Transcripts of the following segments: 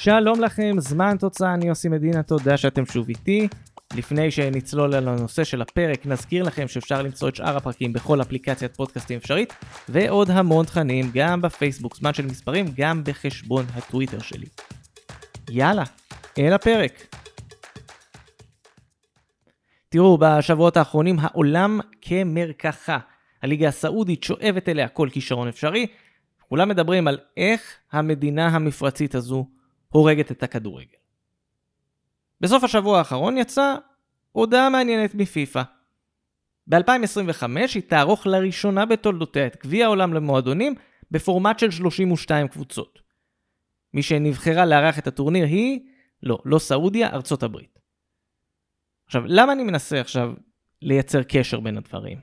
שלום לכם, זמן תוצאה, אני יוסי מדינה, תודה שאתם שוב איתי. לפני שנצלול על הנושא של הפרק, נזכיר לכם שאפשר למצוא את שאר הפרקים בכל אפליקציית פודקאסטים אפשרית, ועוד המון תכנים, גם בפייסבוק, זמן של מספרים, גם בחשבון הטוויטר שלי. יאללה, אל הפרק. תראו, בשבועות האחרונים העולם כמרקחה. הליגה הסעודית שואבת אליה כל כישרון אפשרי. כולם מדברים על איך המדינה המפרצית הזו הורגת את הכדורגל. בסוף השבוע האחרון יצאה הודעה מעניינת מפיפ"א. ב-2025 היא תערוך לראשונה בתולדותיה את גביע העולם למועדונים בפורמט של 32 קבוצות. מי שנבחרה לארח את הטורניר היא, לא, לא סעודיה, ארצות הברית. עכשיו, למה אני מנסה עכשיו לייצר קשר בין הדברים?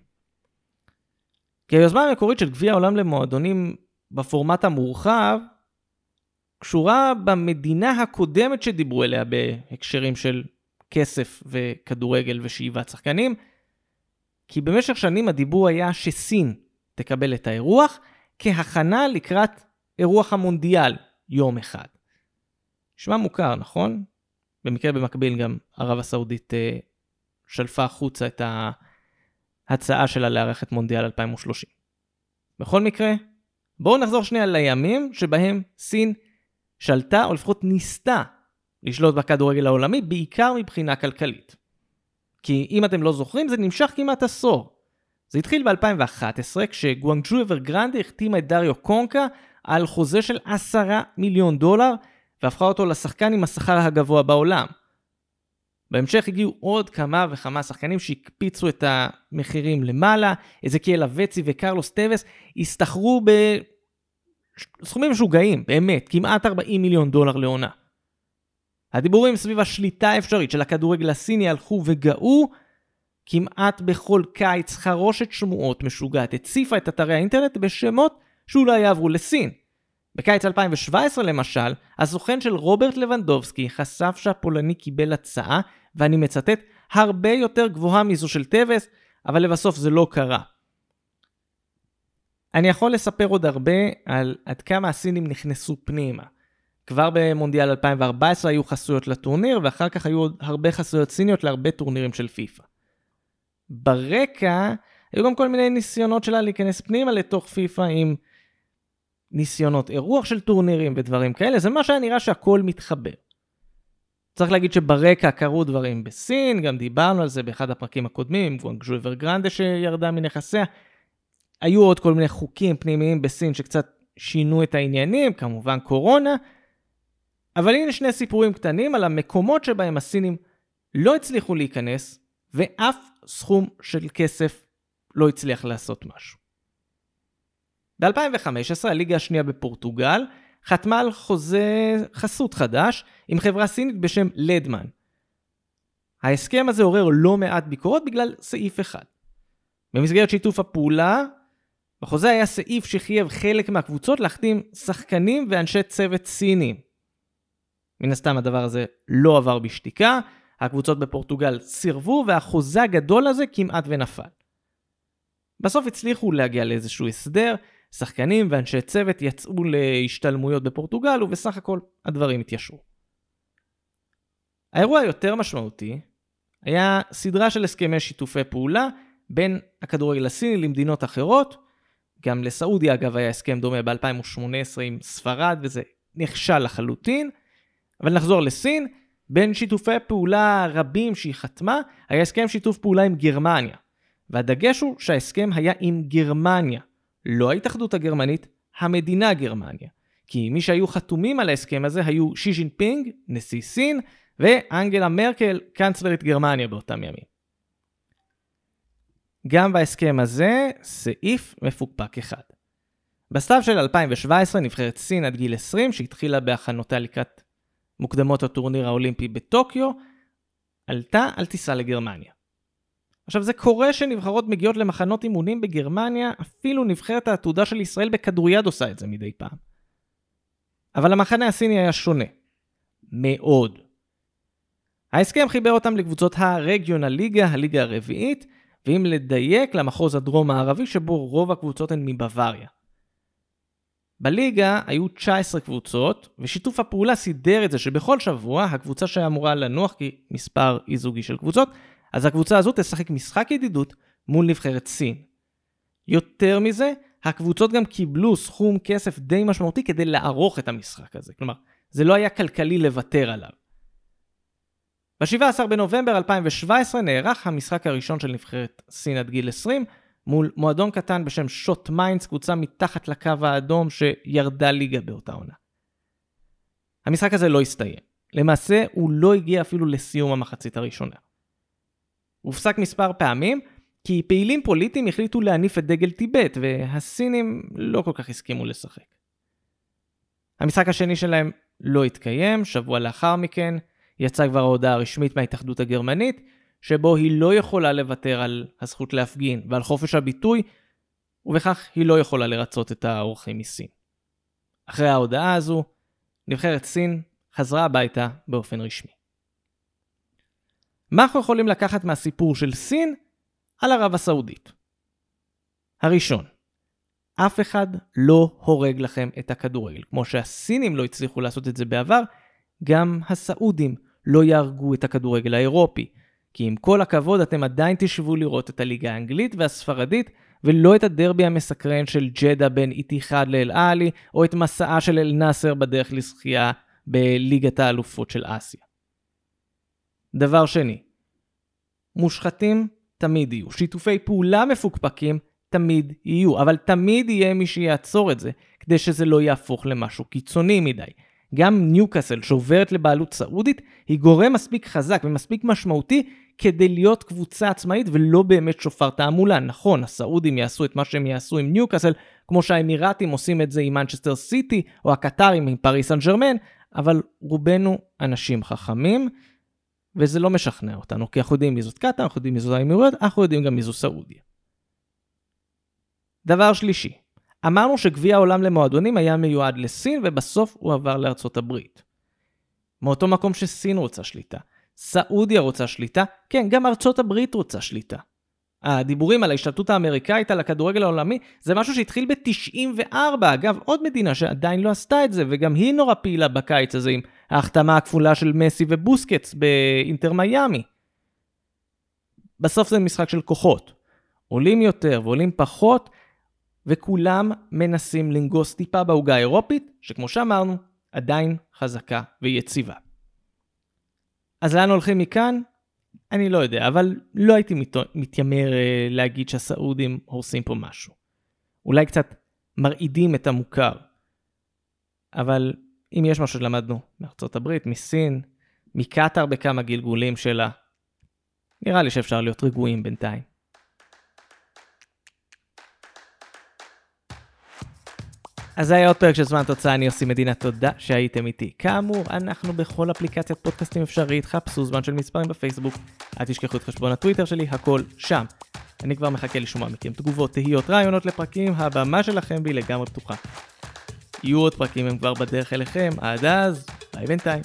כי היוזמה המקורית של גביע העולם למועדונים בפורמט המורחב קשורה במדינה הקודמת שדיברו אליה בהקשרים של כסף וכדורגל ושאיבת שחקנים, כי במשך שנים הדיבור היה שסין תקבל את האירוח כהכנה לקראת אירוח המונדיאל יום אחד. נשמע מוכר, נכון? במקרה במקביל גם ערב הסעודית אה, שלפה החוצה את ההצעה שלה לארח את מונדיאל 2030. בכל מקרה, בואו נחזור שנייה לימים שבהם סין שלטה, או לפחות ניסתה, לשלוט בכדורגל העולמי, בעיקר מבחינה כלכלית. כי אם אתם לא זוכרים, זה נמשך כמעט עשור. זה התחיל ב-2011, כשגואנג'ו אברגרנדה החתימה את דריו קונקה על חוזה של 10 מיליון דולר, והפכה אותו לשחקן עם השכר הגבוה בעולם. בהמשך הגיעו עוד כמה וכמה שחקנים שהקפיצו את המחירים למעלה, איזקיאל אבצי וקרלוס טווס הסתחרו בסכומים משוגעים, באמת, כמעט 40 מיליון דולר לעונה. הדיבורים סביב השליטה האפשרית של הכדורגל הסיני הלכו וגאו, כמעט בכל קיץ חרושת שמועות משוגעת הציפה את אתרי האינטרנט בשמות שאולי יעברו לסין. בקיץ 2017 למשל, הסוכן של רוברט לבנדובסקי חשף שהפולני קיבל הצעה, ואני מצטט, הרבה יותר גבוהה מזו של טווס, אבל לבסוף זה לא קרה. אני יכול לספר עוד הרבה על עד כמה הסינים נכנסו פנימה. כבר במונדיאל 2014 היו חסויות לטורניר, ואחר כך היו עוד הרבה חסויות סיניות להרבה טורנירים של פיפא. ברקע, היו גם כל מיני ניסיונות שלה להיכנס פנימה לתוך פיפא עם ניסיונות אירוח של טורנירים ודברים כאלה, זה מה שהיה נראה שהכל מתחבר. צריך להגיד שברקע קרו דברים בסין, גם דיברנו על זה באחד הפרקים הקודמים, עם גואנגז'ו אברגרנדה שירדה מנכסיה. היו עוד כל מיני חוקים פנימיים בסין שקצת שינו את העניינים, כמובן קורונה. אבל הנה שני סיפורים קטנים על המקומות שבהם הסינים לא הצליחו להיכנס, ואף סכום של כסף לא הצליח לעשות משהו. ב-2015 הליגה השנייה בפורטוגל חתמה על חוזה חסות חדש עם חברה סינית בשם לדמן. ההסכם הזה עורר לא מעט ביקורות בגלל סעיף אחד. במסגרת שיתוף הפעולה, בחוזה היה סעיף שחייב חלק מהקבוצות להחתים שחקנים ואנשי צוות סינים. מן הסתם הדבר הזה לא עבר בשתיקה, הקבוצות בפורטוגל סירבו והחוזה הגדול הזה כמעט ונפל. בסוף הצליחו להגיע לאיזשהו הסדר, שחקנים ואנשי צוות יצאו להשתלמויות בפורטוגל ובסך הכל הדברים התיישרו. האירוע היותר משמעותי היה סדרה של הסכמי שיתופי פעולה בין הכדורגל הסיני למדינות אחרות. גם לסעודיה אגב היה הסכם דומה ב-2018 עם ספרד וזה נכשל לחלוטין. אבל נחזור לסין, בין שיתופי פעולה רבים שהיא חתמה, היה הסכם שיתוף פעולה עם גרמניה. והדגש הוא שההסכם היה עם גרמניה, לא ההתאחדות הגרמנית, המדינה גרמניה. כי מי שהיו חתומים על ההסכם הזה היו שי ז'ינפינג, נשיא סין, ואנגלה מרקל, קאנצלרית גרמניה באותם ימים. גם בהסכם הזה, סעיף מפוקפק אחד. בסתיו של 2017 נבחרת סין עד גיל 20, שהתחילה בהכנותיה לקראת מוקדמות הטורניר האולימפי בטוקיו, עלתה על טיסה לגרמניה. עכשיו זה קורה שנבחרות מגיעות למחנות אימונים בגרמניה, אפילו נבחרת העתודה של ישראל בכדוריד עושה את זה מדי פעם. אבל המחנה הסיני היה שונה. מאוד. ההסכם חיבר אותם לקבוצות הרגיונל ליגה, הליגה הרביעית, ואם לדייק למחוז הדרום הערבי שבו רוב הקבוצות הן מבוואריה. בליגה היו 19 קבוצות, ושיתוף הפעולה סידר את זה שבכל שבוע הקבוצה שאמורה לנוח כי מספר אי זוגי של קבוצות, אז הקבוצה הזו תשחק משחק ידידות מול נבחרת סין. יותר מזה, הקבוצות גם קיבלו סכום כסף די משמעותי כדי לערוך את המשחק הזה. כלומר, זה לא היה כלכלי לוותר עליו. ב-17 בנובמבר 2017 נערך המשחק הראשון של נבחרת סין עד גיל 20 מול מועדון קטן בשם שוט מיינץ, קבוצה מתחת לקו האדום שירדה ליגה באותה עונה. המשחק הזה לא הסתיים. למעשה הוא לא הגיע אפילו לסיום המחצית הראשונה. הופסק מספר פעמים, כי פעילים פוליטיים החליטו להניף את דגל טיבט, והסינים לא כל כך הסכימו לשחק. המשחק השני שלהם לא התקיים, שבוע לאחר מכן יצאה כבר ההודעה הרשמית מההתאחדות הגרמנית, שבו היא לא יכולה לוותר על הזכות להפגין ועל חופש הביטוי, ובכך היא לא יכולה לרצות את האורחים מסין. אחרי ההודעה הזו, נבחרת סין חזרה הביתה באופן רשמי. מה אנחנו יכולים לקחת מהסיפור של סין על ערב הסעודית? הראשון, אף אחד לא הורג לכם את הכדורגל. כמו שהסינים לא הצליחו לעשות את זה בעבר, גם הסעודים לא יהרגו את הכדורגל האירופי. כי עם כל הכבוד אתם עדיין תשבו לראות את הליגה האנגלית והספרדית, ולא את הדרבי המסקרן של ג'דה בין איתיחד לאל-עלי, או את מסעה של אל-נאסר בדרך לזכייה בליגת האלופות של אסיה. דבר שני, מושחתים תמיד יהיו, שיתופי פעולה מפוקפקים תמיד יהיו, אבל תמיד יהיה מי שיעצור את זה, כדי שזה לא יהפוך למשהו קיצוני מדי. גם ניוקאסל שעוברת לבעלות סעודית, היא גורם מספיק חזק ומספיק משמעותי כדי להיות קבוצה עצמאית ולא באמת שופר תעמולה. נכון, הסעודים יעשו את מה שהם יעשו עם ניוקאסל, כמו שהאמירתים עושים את זה עם מנצ'סטר סיטי, או הקטרים עם פריס סן ג'רמן, אבל רובנו אנשים חכמים, וזה לא משכנע אותנו, כי אנחנו יודעים מי זאת קטאר, אנחנו יודעים מי זאת האמירויות, אנחנו יודעים גם מי זו סעודיה. דבר שלישי, אמרנו שגביע העולם למועדונים היה מיועד לסין ובסוף הוא עבר לארצות הברית. מאותו מקום שסין רוצה שליטה, סעודיה רוצה שליטה, כן, גם ארצות הברית רוצה שליטה. הדיבורים על ההשתלטות האמריקאית על הכדורגל העולמי זה משהו שהתחיל ב-94, אגב, עוד מדינה שעדיין לא עשתה את זה, וגם היא נורא פעילה בקיץ הזה עם ההחתמה הכפולה של מסי ובוסקץ באינטר מיאמי. בסוף זה משחק של כוחות. עולים יותר ועולים פחות, וכולם מנסים לנגוס טיפה בעוגה האירופית, שכמו שאמרנו, עדיין חזקה ויציבה. אז לאן הולכים מכאן? אני לא יודע, אבל לא הייתי מתיימר אה, להגיד שהסעודים הורסים פה משהו. אולי קצת מרעידים את המוכר. אבל אם יש משהו שלמדנו מארצות הברית, מסין, מקטאר בכמה גלגולים שלה, נראה לי שאפשר להיות רגועים בינתיים. אז זה היה עוד פרק של זמן תוצאה, אני עושה מדינה, תודה שהייתם איתי. כאמור, אנחנו בכל אפליקציית פודקאסטים אפשרית, חפשו זמן של מספרים בפייסבוק, אל תשכחו את חשבון הטוויטר שלי, הכל שם. אני כבר מחכה לשמוע מכם תגובות, תהיות, רעיונות לפרקים, הבמה שלכם בי לגמרי פתוחה. יהיו עוד פרקים, הם כבר בדרך אליכם, עד אז, ביי בינתיים.